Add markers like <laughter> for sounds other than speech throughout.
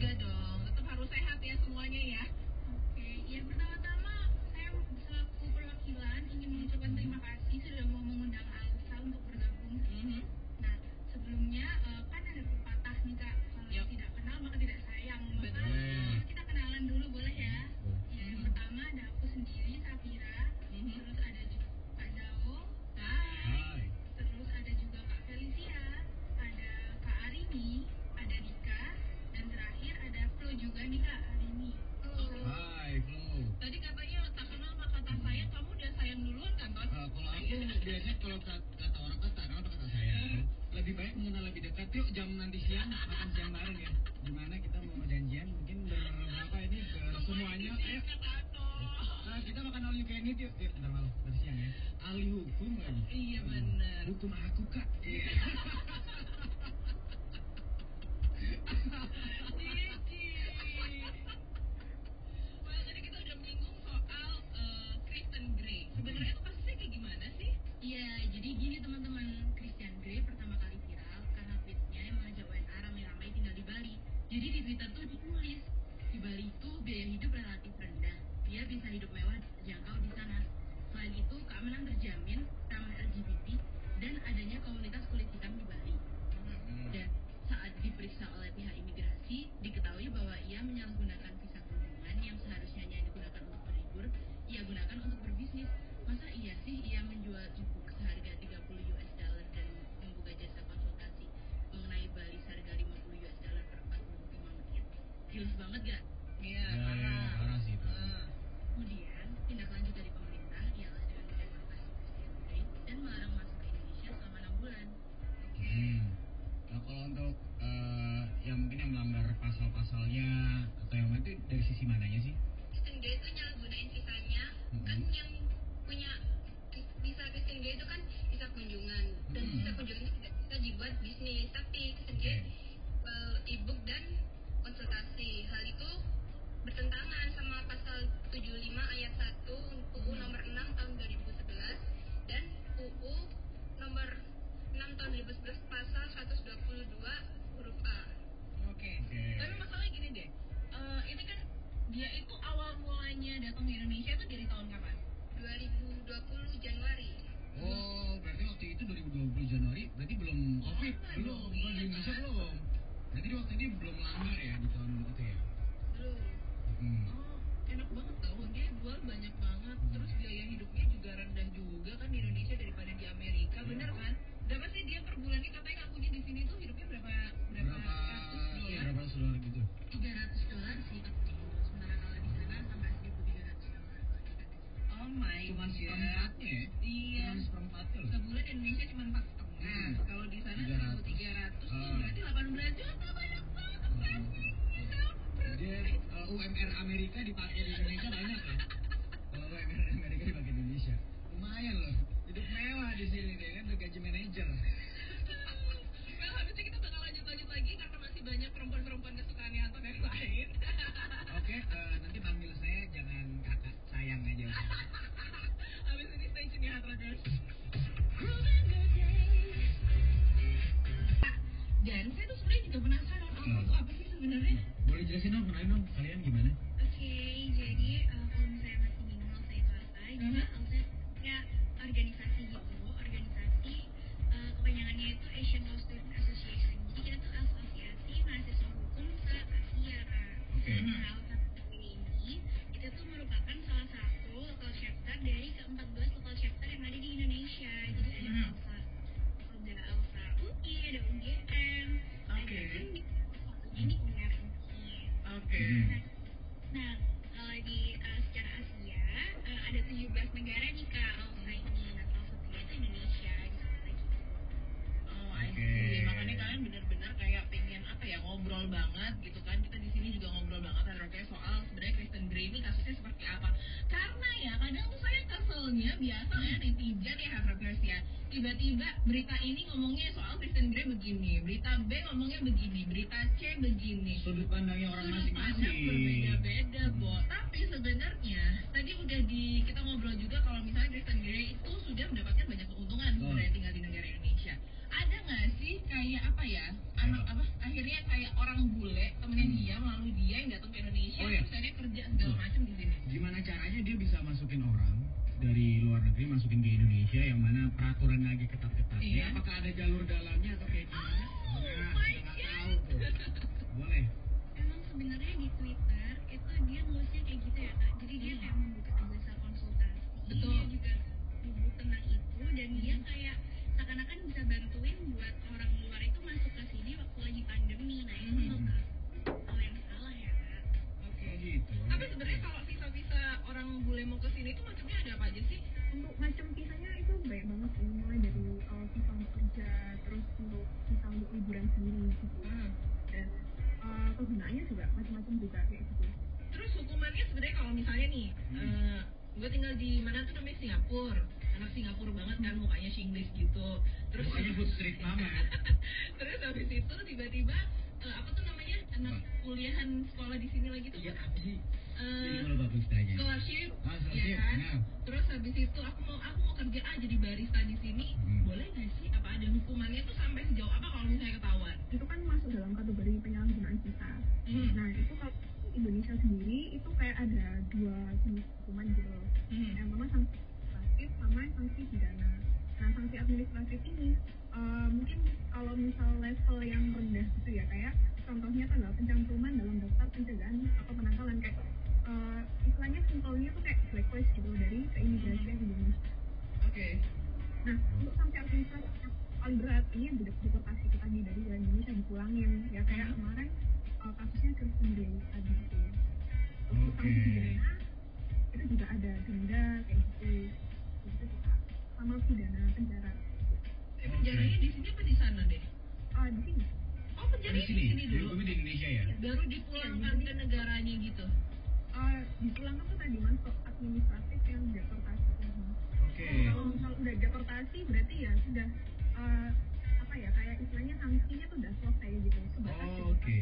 Baik biasanya kalau kata, orang kata kenapa kata saya lebih baik mengenal lebih dekat. Yuk jam nanti siang makan siang bareng ya. Gimana kita mau janjian mungkin berapa ini ke semuanya. Ayo. Nah, kita makan all you can eat yuk. Yuk ntar malam nanti siang ya. Ahli hukum lagi Iya, bener. hukum aku kak. Iya. <laughs> jadi gini teman-teman, Christian Grey pertama kali viral karena tweetnya yang mengajak WNA ramai-ramai tinggal di Bali. Jadi di Twitter tuh ditulis, di Bali itu biaya hidup relatif rendah, dia bisa hidup mewah terjangkau di sana. Selain itu, keamanan terjamin, ramah LGBT, dan adanya komunitas kulit hitam di Bali. Hmm. Dan saat diperiksa oleh pihak imigrasi, diketahui bahwa ia menyalahgunakan visa kunjungan yang seharusnya hanya digunakan untuk berlibur, ia gunakan untuk berbisnis. Masa iya sih ia menjual e-book seharga 30 US dollar dan membuka jasa konsultasi mengenai Bali seharga 50 US dollar per 45 menit? Jelas banget gak? Iya, Ya, ya, ya, parah sih itu. Eh, Kemudian, tindak dibuat bisnis tapi Kristen Oke. Grey eh, e-book dan konsultasi hal itu bertentangan sama pasal 75 ayat 1 UU nomor 6 tahun 2011 dan UU nomor 6 tahun 2011 pasal 122 huruf A Oke. Oke. Tapi masalahnya gini deh. Eh, ini kan dia itu awal mulanya datang di Indonesia itu dari tahun kapan? 2020 Januari Oh berarti waktu itu 2020 Januari berarti belum covid belum belum iya di Indonesia belum. Berarti di waktu ini belum melanggar ya di tahun itu ya. belum Hmm. Oh, enak banget tau. Dia jual banyak banget. Terus biaya hidupnya juga rendah juga kan di Indonesia daripada di Amerika. Bener kan? Berapa sih dia per bulannya katanya ngakunya di sini tuh hidupnya berapa berapa, Berapa? ratus Iya dolar? berapa ratus dolar gitu? 300 dolar sih My Cuman god. seperempatnya ya? Iya. Cuman seperempatnya loh. Sebulan di Indonesia cuma empat setengah. Hmm. Kalau di sana 300. 1300 tuh Ah. berarti 18 juta banyak banget kan? Dia kalau UMR Amerika dipakai di Indonesia banyak ya. <laughs> Kalau UMR Amerika dipakai di Indonesia, lumayan loh. Hidup mewah di sini deh kan gaji manajer. Well, habisnya kita bakal lanjut-lanjut lagi karena masih banyak perempuan-perempuan kesukaannya Anton yang lain. Oke, eh, nanti panggil saya jangan kakak sayang aja. Dan saya tuh sebenarnya juga penasaran Hmm. apa sih sebenarnya? Boleh jelasin dong, kenalin dong kalian gimana? Oke, jadi saya keselnya biasa ya netizen ya Harvarders ya. Tiba-tiba berita ini ngomongnya soal Kristen Grey begini, berita B ngomongnya begini, berita C begini. Sudut pandangnya orang masing-masing. berbeda-beda, Bo. Tapi sebenarnya tadi udah di kita ngobrol juga kalau misalnya Kristen Grey itu sudah mendapatkan banyak keuntungan Oh. sebenarnya tinggal di negara Indonesia. Ada nggak sih kayak apa ya? Anak apa? Akhirnya kayak orang bule temennya dia melalui dia yang datang ke Indonesia Oh, iya. terus akhirnya kerja segala macam di sini. Gimana caranya dia bisa masukin orang dari luar negeri masukin ke Indonesia yang mana peraturan lagi ketat-ketat. Iya. Apakah ada jalur dalamnya atau kayak gimana? Oh Nah, my tuh. Boleh. Emang sebenarnya di Twitter itu dia nulisnya kayak gitu ya kak. Jadi dia kayak membuka jasa konsultasi. Betul. Dia juga nyebut tentang itu dan dia kayak seakan-akan bisa bantuin buat orang luar itu masuk ke sini waktu lagi pandemi. Nah itu Mhm. bukan hal yang salah ya kak. Oke. Oh gitu. Tapi sebenarnya kalau visa-visa orang bule mau ke sini itu aja sih? untuk macam visanya itu banyak banget sih mulai dari uh, visa untuk kerja terus untuk visa untuk liburan sendiri gitu Hmm. dan uh, kegunaannya juga macam-macam juga kayak gitu Terus hukumannya sebenarnya kalau misalnya nih, Hmm. gue tinggal di mana tuh namanya Singapura, anak Singapura banget kan mukanya Singlish gitu. Terus Mukanya food street banget. <laughs> terus habis itu tiba-tiba eh, apa tuh namanya anak kuliahan sekolah di sini lagi tuh Iya apa sih? Jadi kalau bagus tanya. scholarship, ya scholarship, kan? nah. Terus habis itu aku mau aku mau kerja ah jadi barista di sini, Hmm. boleh nggak sih? Apa ada hukumannya tuh sampai sejauh apa kalau misalnya ketahuan? itu kan masuk dalam kategori penyalahgunaan visa Hmm. nah itu kalau Indonesia sendiri itu kayak ada dua jenis hukuman gitu loh Hmm. yang pertama sanksi sama sanksi pidana. Nah sanksi administratif ini eh, mungkin kalau misal level yang rendah gitu ya kayak contohnya adalah pencantuman dalam daftar pencegahan atau penangkalan kayak eh, istilahnya simpelnya tuh kayak Baru dipulangkan ke negaranya gitu. ah dipulangkan tuh tadi masuk administratif yang deportasi Oke. kalau misal udah deportasi berarti ya sudah eh, apa ya kayak istilahnya sanksinya tuh udah selesai gitu sebatas Oh, Oke.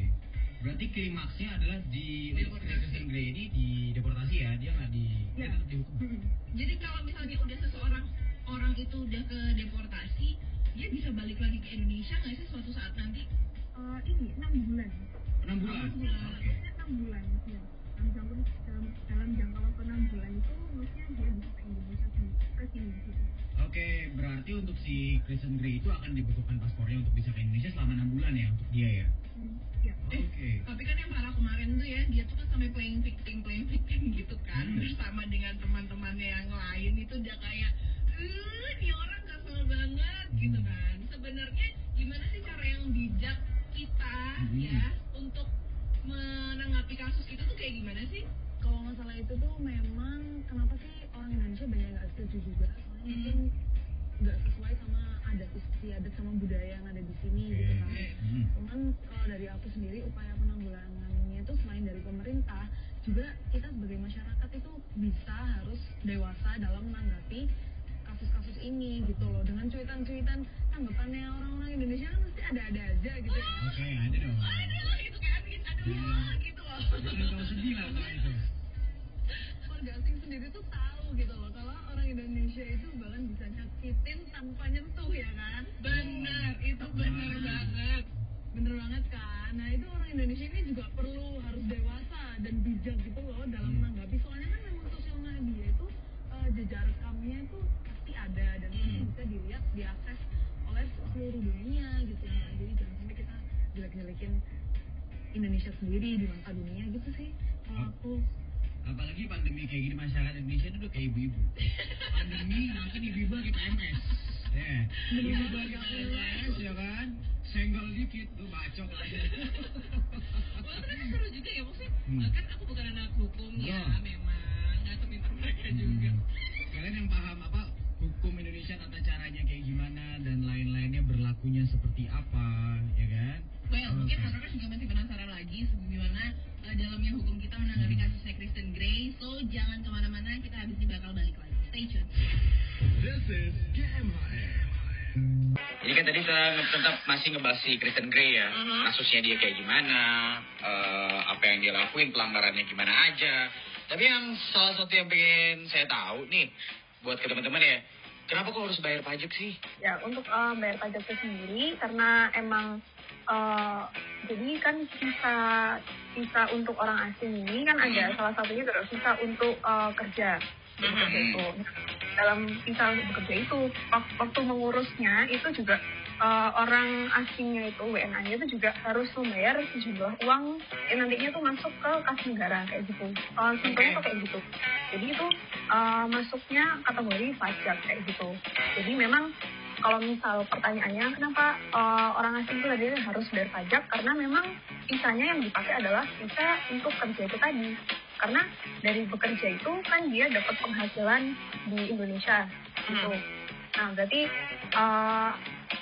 Berarti klimaksnya adalah di Deportasi. Kristen Grey ini di deportasi ya, dia nggak di Ya. dihukum. Hmm. Jadi kalau misalnya udah seseorang orang itu udah ke deportasi, dia bisa balik lagi ke Indonesia nggak sih suatu saat nanti? Eh, ini enam bulan Enam bulan. Enam bulan. Oke. maksudnya enam bulan ya dalam jangka dalam, dalam jangka waktu enam bulan itu maksudnya dia bisa ke Indonesia sendiri ke sini gitu Oke, berarti untuk si Kristen Grey itu akan dibutuhkan paspornya untuk bisa ke Indonesia selama enam bulan ya untuk dia ya. Hmm, ya Oke. Tapi kan yang parah kemarin tuh ya, dia tuh kan sampai playing victim, playing victim <laughs> gitu kan, Hmm. bersama dengan teman-temannya yang lain itu udah kayak, eh, dia orang kasar banget gitu kayak gimana sih? kalau masalah itu tuh memang kenapa sih orang Indonesia banyak nggak setuju juga Hmm. mungkin nggak sesuai sama adat istiadat sama budaya yang ada di sini gitu kan. Hmm. cuman kalau dari aku sendiri upaya penanggulangannya itu selain dari pemerintah juga kita sebagai masyarakat itu bisa harus dewasa dalam menanggapi kasus-kasus ini gitu loh dengan cuitan-cuitan tanggapannya orang-orang Indonesia kan pasti ada-ada aja gitu ya Oke, ada dong. Aduh, itu kayak aduh, Hmm. gitu loh. Jangan kau sedih lah kalau itu. warga asing sendiri tuh tahu gitu loh kalau orang Indonesia itu bahkan bisa nyakitin tanpa nyentuh ya kan Bener, itu bener Hmm. banget. bener banget kan nah itu orang Indonesia ini juga perlu harus dewasa dan bijak gitu loh dalam Hmm. menanggapi soalnya kan memang sosial media itu eh, jejak rekamnya itu pasti ada dan Hmm. bisa dilihat diakses oleh seluruh dunia gitu nah, jadi jangan sampai kita jelek-jelekin Indonesia sendiri di mata dunia gitu sih kalau aku. Apalagi pandemi kayak gini masyarakat Indonesia itu udah kayak ibu-ibu. <laughs> Pandemi makin ibu-ibu lagi PMS ya. Ibu-ibu lagi PMS ya kan? Senggol dikit tuh bacok aja Wah, ternyata seru juga ya maksudnya Hmm. kan Tetap masih ngebahas si Kristen Gray ya, Mhm. kasusnya dia kayak gimana, eh, apa yang dia lakuin, pelanggarannya gimana aja. Tapi yang salah satu yang pengen saya tahu nih, buat ke teman-teman ya, kenapa kok harus bayar pajak sih? ya untuk eh, bayar pajak itu sendiri karena emang eh, jadi kan visa visa untuk orang asing ini kan ada salah satunya adalah visa untuk eh, kerja bekerja Mhm. itu dalam visa untuk bekerja itu wak- waktu mengurusnya itu juga eh, orang asingnya itu WNA-nya itu juga harus membayar sejumlah uang yang nantinya tuh masuk ke kas negara kayak gitu. Eh, simpelnya tuh kayak gitu. Jadi itu eh, masuknya kategori pajak kayak gitu. Jadi memang kalau misal pertanyaannya kenapa eh, orang asing itu tadi harus bayar pajak? Karena memang visanya yang dipakai adalah visa untuk kerja itu tadi. Karena dari bekerja itu kan dia dapat penghasilan di Indonesia gitu. Nah berarti eh,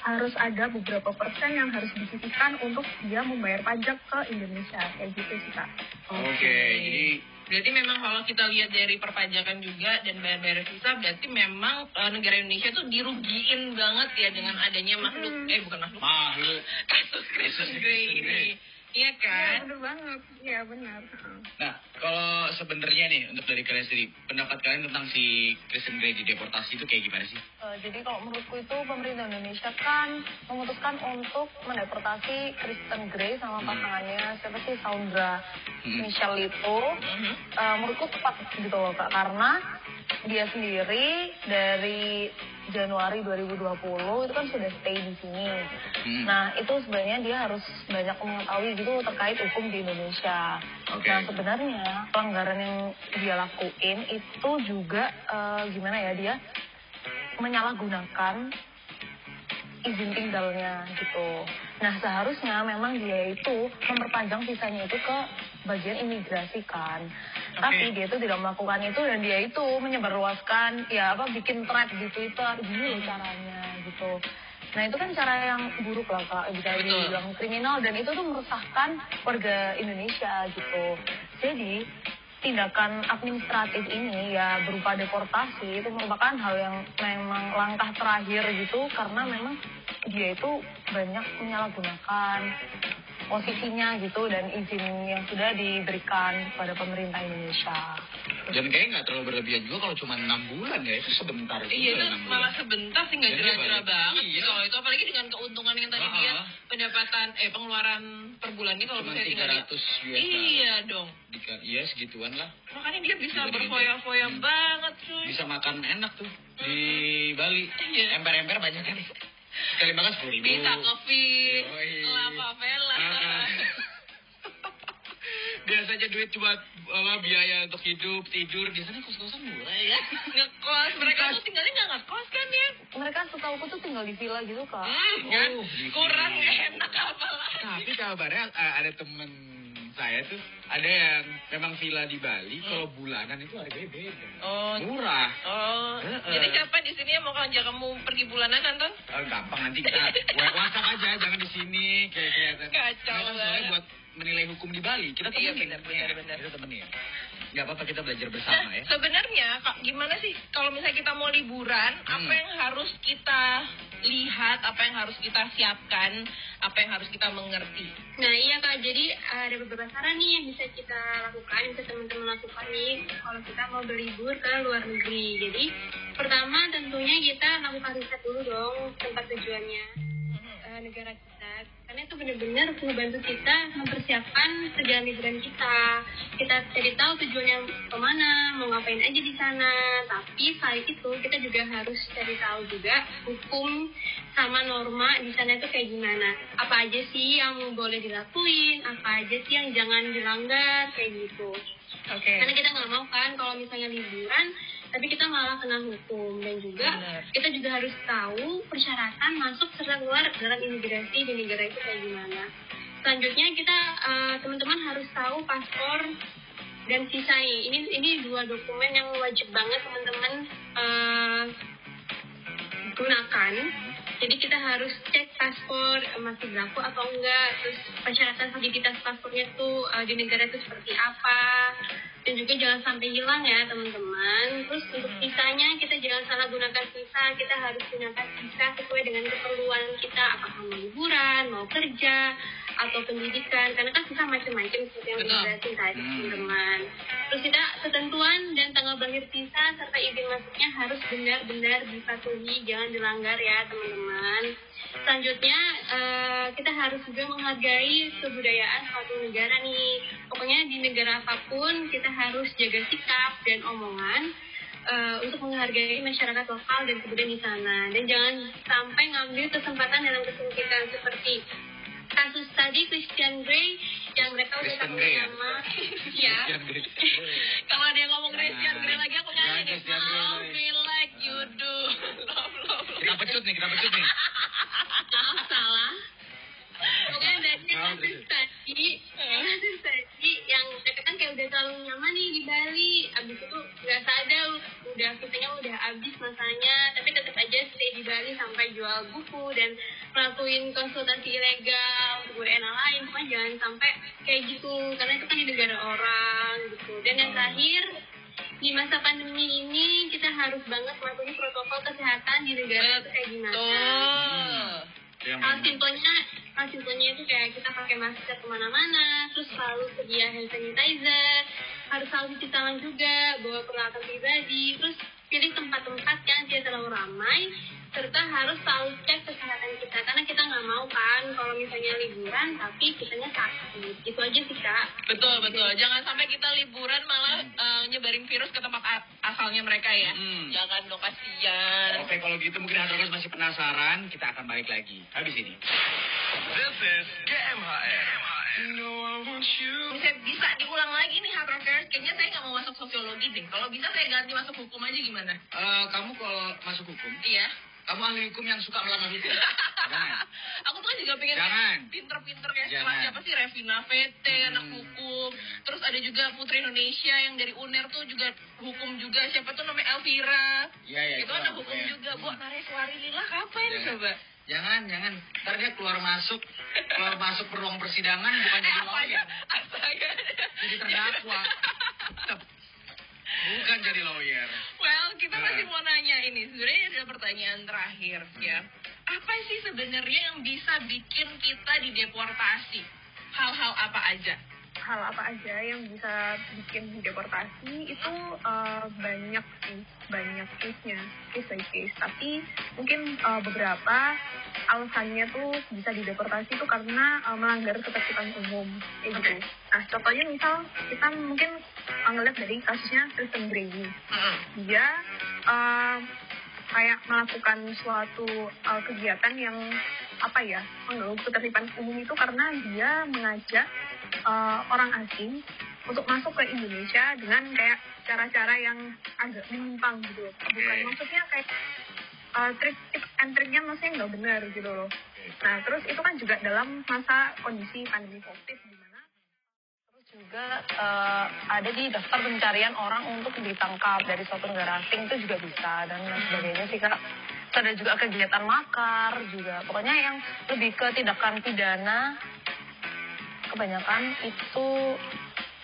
harus ada beberapa persen yang harus disisihkan untuk dia membayar pajak ke Indonesia kayak gitu sih kak Oke, jadi Berarti memang kalau kita lihat dari perpajakan juga dan bayar-bayar visa, berarti memang uh, negara Indonesia tuh dirugiin banget ya dengan adanya makhluk, Hmm. eh bukan makhluk, makhluk. <laughs> kasus Gray ini. Iya Iya kan? bener banget iya benar Heeh. Nah, kalau sebenarnya nih untuk dari kalian sendiri, pendapat kalian tentang si Kristen Gray dideportasi itu kayak gimana sih? Eh, jadi kalau menurutku itu pemerintah Indonesia kan memutuskan untuk mendeportasi Kristen Gray sama pasangannya siapa sih Saundra Hmm. Michelle itu Mhm. eh, menurutku tepat gitu loh kak karena dia sendiri dari Januari 2020 itu kan sudah stay di sini. Hmm. Nah itu sebenarnya dia harus banyak mengetahui gitu terkait hukum di Indonesia. Oke. Nah sebenarnya pelanggaran yang dia lakuin itu juga eh, gimana ya dia menyalahgunakan izin tinggalnya gitu. Nah seharusnya memang dia itu memperpanjang visanya itu ke bagian imigrasi kan. Tapi dia itu tidak melakukan itu dan dia itu menyebarluaskan ya apa bikin thread di Twitter. Gini loh caranya gitu. Nah itu kan cara yang buruk lah kak bisa dibilang kriminal dan itu tuh meresahkan warga Indonesia gitu. Jadi tindakan administratif ini ya berupa deportasi itu merupakan hal yang memang langkah terakhir gitu karena memang dia itu banyak menyalahgunakan posisinya gitu dan izin yang sudah diberikan kepada pemerintah Indonesia. Dan kayaknya nggak terlalu berlebihan juga kalau cuma enam bulan ya, itu sebentar juga Iya itu bulan. malah sebentar sih nggak balik. banget Iya. kalau itu apalagi dengan keuntungan yang tadi dia pendapatan eh pengeluaran per bulannya kalau Cuma misalnya tinggal di 300 US dollar. Iya dong. Dika- Iya segituan lah. Makanya dia bisa berfoya-foya Hmm. banget cuy. Bisa makan enak tuh di Bali. Iya. Emper-emper banyak kan. Sekali makan sepuluh ribu. Bisa kopi, lava vela. Ah. <laughs> Biasanya duit cuma apa, biaya untuk hidup, tidur. Biasanya kos-kosan murah ya. ngekos mereka tuh tinggalnya nggak ngekos kan ya Mereka setahu tuh tinggal di villa gitu kak. hmm, kan Oh, kurang enak apa Tapi kabarnya eh, ada temen saya tuh ada yang memang villa di Bali. Kalau bulanan itu harganya beda. oh Murah. oh Heeh. jadi siapa di sini yang mau ngajak kamu pergi bulanan Anton Oh, gampang nanti kita WhatsApp aja, jangan di sini kayak kelihatan. Kacau Nah, kan soalnya buat menilai hukum di Bali. Kita Iya, temenin. benar, benar, benar. Kita temenin. Gak apa-apa kita belajar Nah, bersama ya. sebenarnya Kak, gimana sih kalau misalnya kita mau liburan, Hmm. apa yang harus kita lihat, apa yang harus kita siapkan, apa yang harus kita mengerti? Nah iya kak, jadi ada beberapa saran nih yang bisa kita lakukan, bisa teman-teman lakukan nih kalau kita mau berlibur ke luar negeri. Jadi pertama tentunya kita lakukan riset dulu dong tempat tujuannya eh, negara kita, karena itu benar-benar membantu kita mempersiapkan perjalanan liburan kita. Kita cari tahu tujuannya ke mana, mau ngapain aja di sana. Tapi selain itu kita juga harus cari tahu juga hukum sama norma di sana itu kayak gimana. Apa aja sih yang boleh dilakuin, apa aja sih yang jangan dilanggar kayak gitu. Oke. Karena kita nggak mau kan kalau misalnya liburan, tapi kita malah kena hukum dan juga Benar. kita juga harus tahu persyaratan masuk serta keluar dalam imigrasi di negara itu kayak gimana. Selanjutnya kita eh, teman-teman harus tahu paspor dan visanya. Ini ini dua dokumen yang wajib banget teman-teman eh, gunakan. Jadi kita harus cek paspor eh, masih berlaku atau enggak, terus persyaratan validitas paspornya tuh eh, di negara itu seperti apa, dan juga jangan sampai hilang ya teman-teman. Terus untuk visanya kita jangan salah gunakan visa, kita harus gunakan visa sesuai dengan keperluan kita, apakah mau liburan, mau kerja, atau pendidikan, karena kan visa macam-macam seperti yang dijelasin tadi teman-teman. Terus kita ketentuan dan tanggal berakhir visa serta izin masuknya harus benar-benar dipatuhi, jangan dilanggar ya teman-teman. Selanjutnya eh, kita harus juga menghargai kebudayaan suatu negara nih. Pokoknya di negara apa pun kita harus jaga sikap dan omongan eh, untuk menghargai masyarakat lokal dan kebudayaan di sana. Dan jangan sampai ngambil kesempatan dalam kesempitan seperti kasus tadi Christian Grey yang mereka udah tahu ya? nama <laughs> ya. <laughs> Kalau dia ngomong Christian Grey lagi aku nyanyi Jangan nih. I'll lagi. feel like you do. Love, love, Kita pecut nih, kita pecut nih. maaf salah pokoknya dari Maaf, kasus tadi Bali sampai jual buku dan ngelakuin konsultasi ilegal untuk WNA lain. Cuma jangan sampai kayak gitu karena itu kan di negara orang gitu. Dan yang terakhir di masa pandemi ini kita harus banget mematuhi protokol kesehatan di negara itu kayak gimana. Yang Hal simpelnya, hal simpelnya itu kayak kita pakai masker ke mana-mana, terus selalu sedia hand sanitizer, harus selalu cuci tangan juga, bawa peralatan pribadi, terus pilih tempat-tempat yang tidak terlalu ramai, serta harus selalu cek kesehatan kita, karena kita nggak mau kan kalau misalnya liburan tapi kitanya sakit, itu aja sih kak. Betul betul. Jangan sampai kita liburan malah eh, nyebarin virus ke tempat asalnya mereka ya. Hmm. Jangan dong kasihan. Oke, kalau gitu mungkin Hadrogas masih penasaran, kita akan balik lagi. Habis ini. This is GMHM. Bisa bisa diulang lagi nih hard rockers. Kayaknya saya nggak mau masuk sosiologi deh. Kalau bisa saya ganti masuk hukum aja gimana? Eh, kamu kalau masuk hukum, Iya. Kamu ahli hukum yang suka melanggar <laughs> hukum. Jangan. Aku tuh kan juga pengen Jangan. pinter-pinter kayak Jangan. siapa sih Revina VT, anak Hmm. hukum. Terus ada juga Putri Indonesia yang dari UNER tuh juga hukum juga. Siapa tuh namanya Elvira. Iya, iya. itu anak hukum juga. Bu, Nareswari Lila kapan Jangan. coba? Jangan, jangan. Ntar dia keluar masuk, keluar masuk ke ruang persidangan bukan jadi <laughs> ya? lawyer, jadi terdakwa. <laughs> Bukan jadi lawyer. Well, kita Nah. masih mau nanya ini. Sebenarnya adalah pertanyaan terakhir ya. Apa sih sebenarnya yang bisa bikin kita dideportasi? Hal-hal apa aja? hal apa aja yang bisa bikin deportasi itu eh, banyak sih banyak case-nya case by case tapi mungkin eh, beberapa alasannya tuh bisa dideportasi itu karena eh, melanggar ketertiban umum kayak gitu nah contohnya misal kita mungkin eh, ngeliat dari kasusnya Kristen Grey Mm-mm. dia eh, kayak melakukan suatu eh, kegiatan yang apa ya mengganggu ketertiban umum itu karena dia mengajak eh, orang asing untuk masuk ke Indonesia dengan kayak cara-cara yang agak menyimpang gitu bukan maksudnya kayak eh, trik tips and triknya maksudnya nggak benar gitu loh. Nah terus itu kan juga dalam masa kondisi pandemi covid Terus juga eh, ada di daftar pencarian orang untuk ditangkap dari suatu negara asing itu juga bisa dan lain sebagainya sih kak. Terus ada juga kegiatan makar juga. Pokoknya yang lebih ke tindakan pidana kebanyakan itu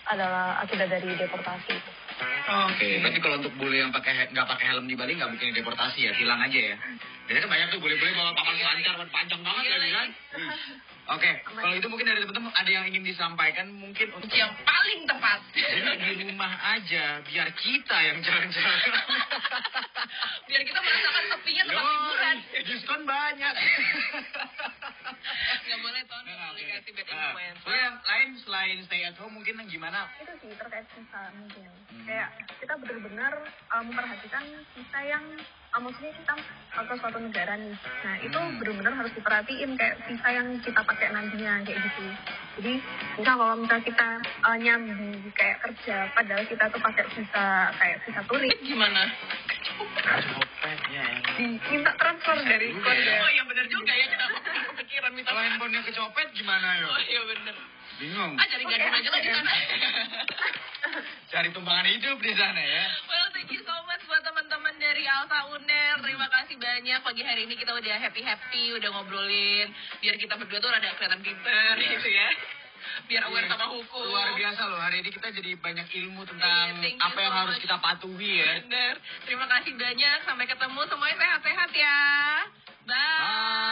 adalah akibat dari deportasi itu. Oke, tapi kalau untuk bule yang pakai nggak pakai helm di Bali nggak mungkin deportasi ya, hilang aja ya. Jadi kan banyak tuh bule-bule bawa papan selancar kan panjang banget Iya, iya. kan. Oke, kalau itu mungkin dari teman-teman ada yang ingin disampaikan mungkin untuk Yang paling tepat. Jadi di rumah aja biar kita yang jalan-jalan. <laughs> Biar kita merasakan sepinya tempat hiburan. Yoi, diskon banyak. Nggak boleh tahun nggak boleh kasih bad Nah, influence. Kalau yang lain selain stay at home mungkin yang gimana? itu sih terkait visa mungkin Hmm. kayak kita benar-benar uh, memperhatikan visa yang uh, maksudnya kita uh, ke suatu negara nih nah itu Hmm. benar-benar harus diperhatiin kayak visa yang kita pakai nantinya kayak gitu jadi misal kalau misal kita uh, nyambi kayak kerja padahal kita tuh pakai visa kayak visa turis Gimana? Ya. diminta transfer dari Juga kode ya. Oh iya bener juga ya kita kepikiran minta. Kalau handphonenya kecopet gimana yo? Oh iya bener. Bingung. Ah cari gadun aja lah di sana. Cari tumpangan hidup di sana ya. Well, thank you so much buat teman-teman dari Alta Uner. Terima kasih banyak. Pagi hari ini kita udah happy-happy, udah ngobrolin. Biar kita berdua tuh rada kelihatan pinter Iya. gitu ya. Biar aware sama hukum. Luar biasa loh, hari ini kita jadi banyak ilmu tentang you apa yang so harus much. kita patuhi ya. Bener. Terima kasih banyak. Sampai ketemu. Semuanya sehat-sehat ya. Bye.